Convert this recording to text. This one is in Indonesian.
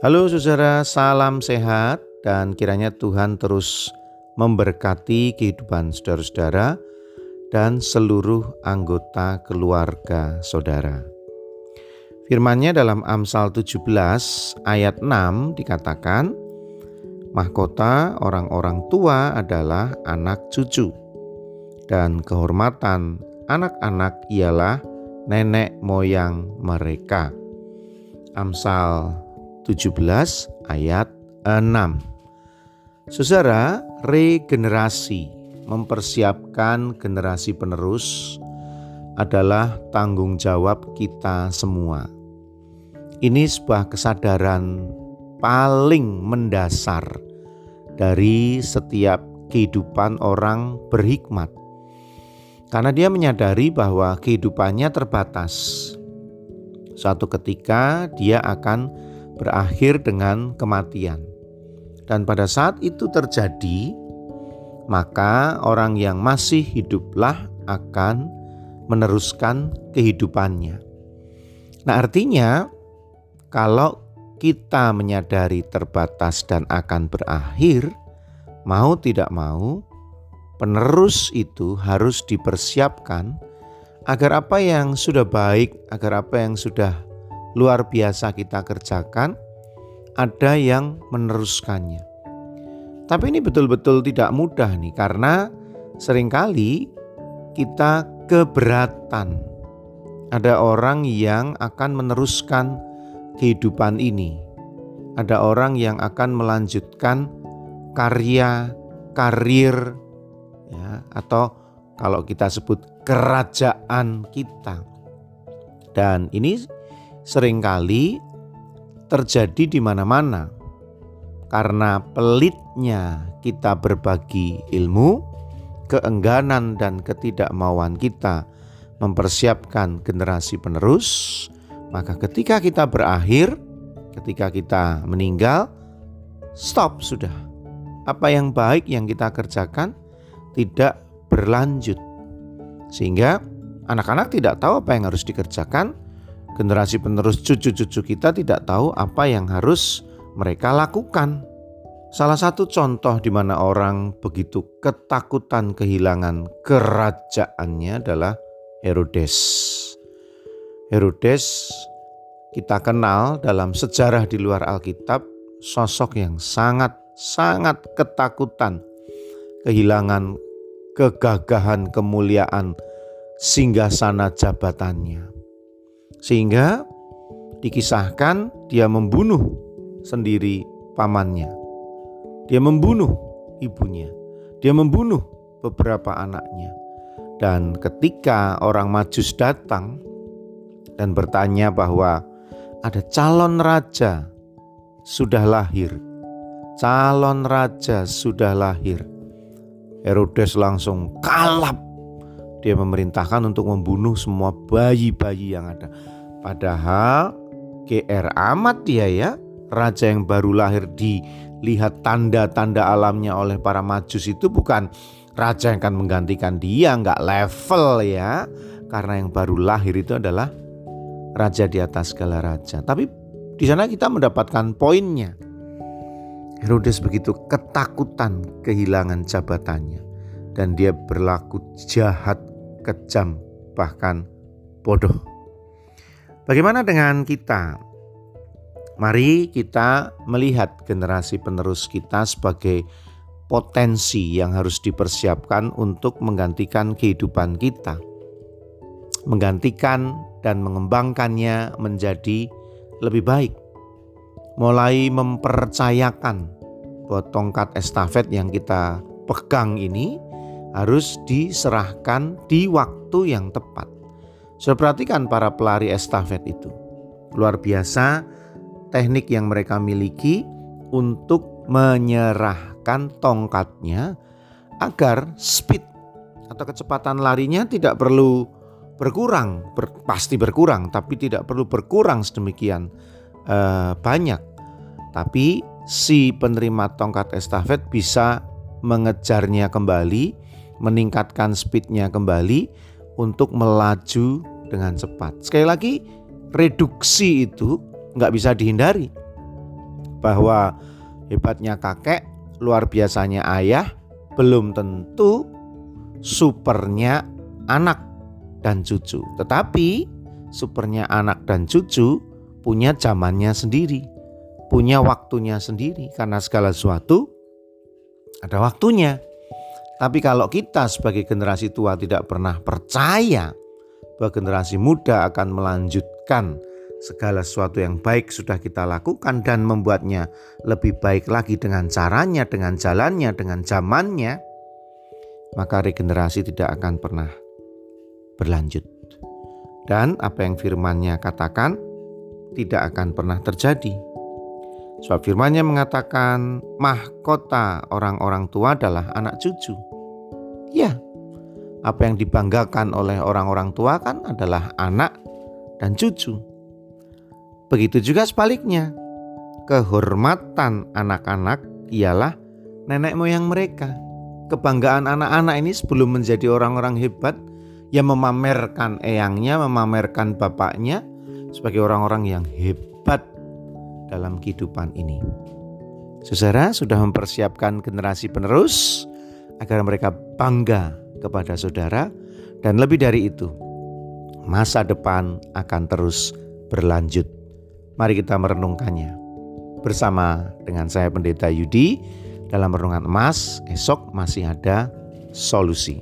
Halo saudara, salam sehat dan kiranya Tuhan terus memberkati kehidupan saudara-saudara dan seluruh anggota keluarga saudara. Firmannya dalam Amsal 17 ayat 6 dikatakan, Mahkota orang-orang tua adalah anak cucu, dan kehormatan anak-anak ialah nenek moyang mereka. Amsal 17 ayat 6 Saudara, regenerasi mempersiapkan generasi penerus adalah tanggung jawab kita semua. Ini sebuah kesadaran paling mendasar dari setiap kehidupan orang berhikmat karena dia menyadari bahwa kehidupannya terbatas. Suatu ketika dia akan berakhir dengan kematian. Dan pada saat itu terjadi, maka orang yang masih hiduplah akan meneruskan kehidupannya. Nah, artinya kalau kita menyadari terbatas dan akan berakhir, mau tidak mau, penerus itu harus dipersiapkan agar apa yang sudah baik, agar apa yang sudah luar biasa kita kerjakan, ada yang meneruskannya. Tapi ini betul-betul tidak mudah nih karena sering kali kita keberatan. Ada orang yang akan meneruskan kehidupan ini. Ada orang yang akan melanjutkan karya, karir, ya atau kalau kita sebut kerajaan kita. Dan ini sering kali terjadi di mana-mana karena pelitnya kita berbagi ilmu, keengganan dan ketidakmauan kita mempersiapkan generasi penerus, maka ketika kita berakhir, ketika kita meninggal, stop sudah. Apa yang baik yang kita kerjakan tidak berlanjut. Sehingga anak-anak tidak tahu apa yang harus dikerjakan, generasi penerus cucu-cucu kita tidak tahu apa yang harus mereka lakukan. Salah satu contoh di mana orang begitu ketakutan kehilangan kerajaannya adalah Herodes. Herodes kita kenal dalam sejarah di luar Alkitab sosok yang sangat sangat ketakutan kehilangan kegagahan kemuliaan singgah sana jabatannya. Sehingga dikisahkan dia membunuh sendiri pamannya. Dia membunuh ibunya. Dia membunuh beberapa anaknya. Dan ketika orang Majus datang dan bertanya bahwa ada calon raja sudah lahir. Calon raja sudah lahir Herodes langsung kalap. Dia memerintahkan untuk membunuh semua bayi-bayi yang ada. Padahal GR amat dia ya. Raja yang baru lahir dilihat tanda-tanda alamnya oleh para majus itu bukan raja yang akan menggantikan dia, nggak level ya. Karena yang baru lahir itu adalah raja di atas segala raja. Tapi di sana kita mendapatkan poinnya Herodes begitu ketakutan kehilangan jabatannya dan dia berlaku jahat, kejam, bahkan bodoh. Bagaimana dengan kita? Mari kita melihat generasi penerus kita sebagai potensi yang harus dipersiapkan untuk menggantikan kehidupan kita. Menggantikan dan mengembangkannya menjadi lebih baik mulai mempercayakan bahwa tongkat estafet yang kita pegang ini harus diserahkan di waktu yang tepat. Saya perhatikan para pelari estafet itu. Luar biasa teknik yang mereka miliki untuk menyerahkan tongkatnya agar speed atau kecepatan larinya tidak perlu berkurang, ber, pasti berkurang, tapi tidak perlu berkurang sedemikian uh, banyak tapi si penerima tongkat estafet bisa mengejarnya kembali, meningkatkan speednya kembali untuk melaju dengan cepat. Sekali lagi, reduksi itu nggak bisa dihindari. bahwa hebatnya kakek, luar biasanya ayah, belum tentu supernya anak dan cucu. Tetapi supernya anak dan cucu punya zamannya sendiri, punya waktunya sendiri karena segala sesuatu ada waktunya. Tapi kalau kita sebagai generasi tua tidak pernah percaya bahwa generasi muda akan melanjutkan segala sesuatu yang baik sudah kita lakukan dan membuatnya lebih baik lagi dengan caranya, dengan jalannya, dengan zamannya, maka regenerasi tidak akan pernah berlanjut. Dan apa yang firmannya katakan tidak akan pernah terjadi. Sebab firmannya mengatakan mahkota orang-orang tua adalah anak cucu. Ya, apa yang dibanggakan oleh orang-orang tua kan adalah anak dan cucu. Begitu juga sebaliknya. Kehormatan anak-anak ialah nenek moyang mereka. Kebanggaan anak-anak ini sebelum menjadi orang-orang hebat yang memamerkan eyangnya, memamerkan bapaknya sebagai orang-orang yang hebat dalam kehidupan ini. Saudara sudah mempersiapkan generasi penerus agar mereka bangga kepada saudara dan lebih dari itu masa depan akan terus berlanjut. Mari kita merenungkannya bersama dengan saya Pendeta Yudi dalam renungan emas esok masih ada solusi.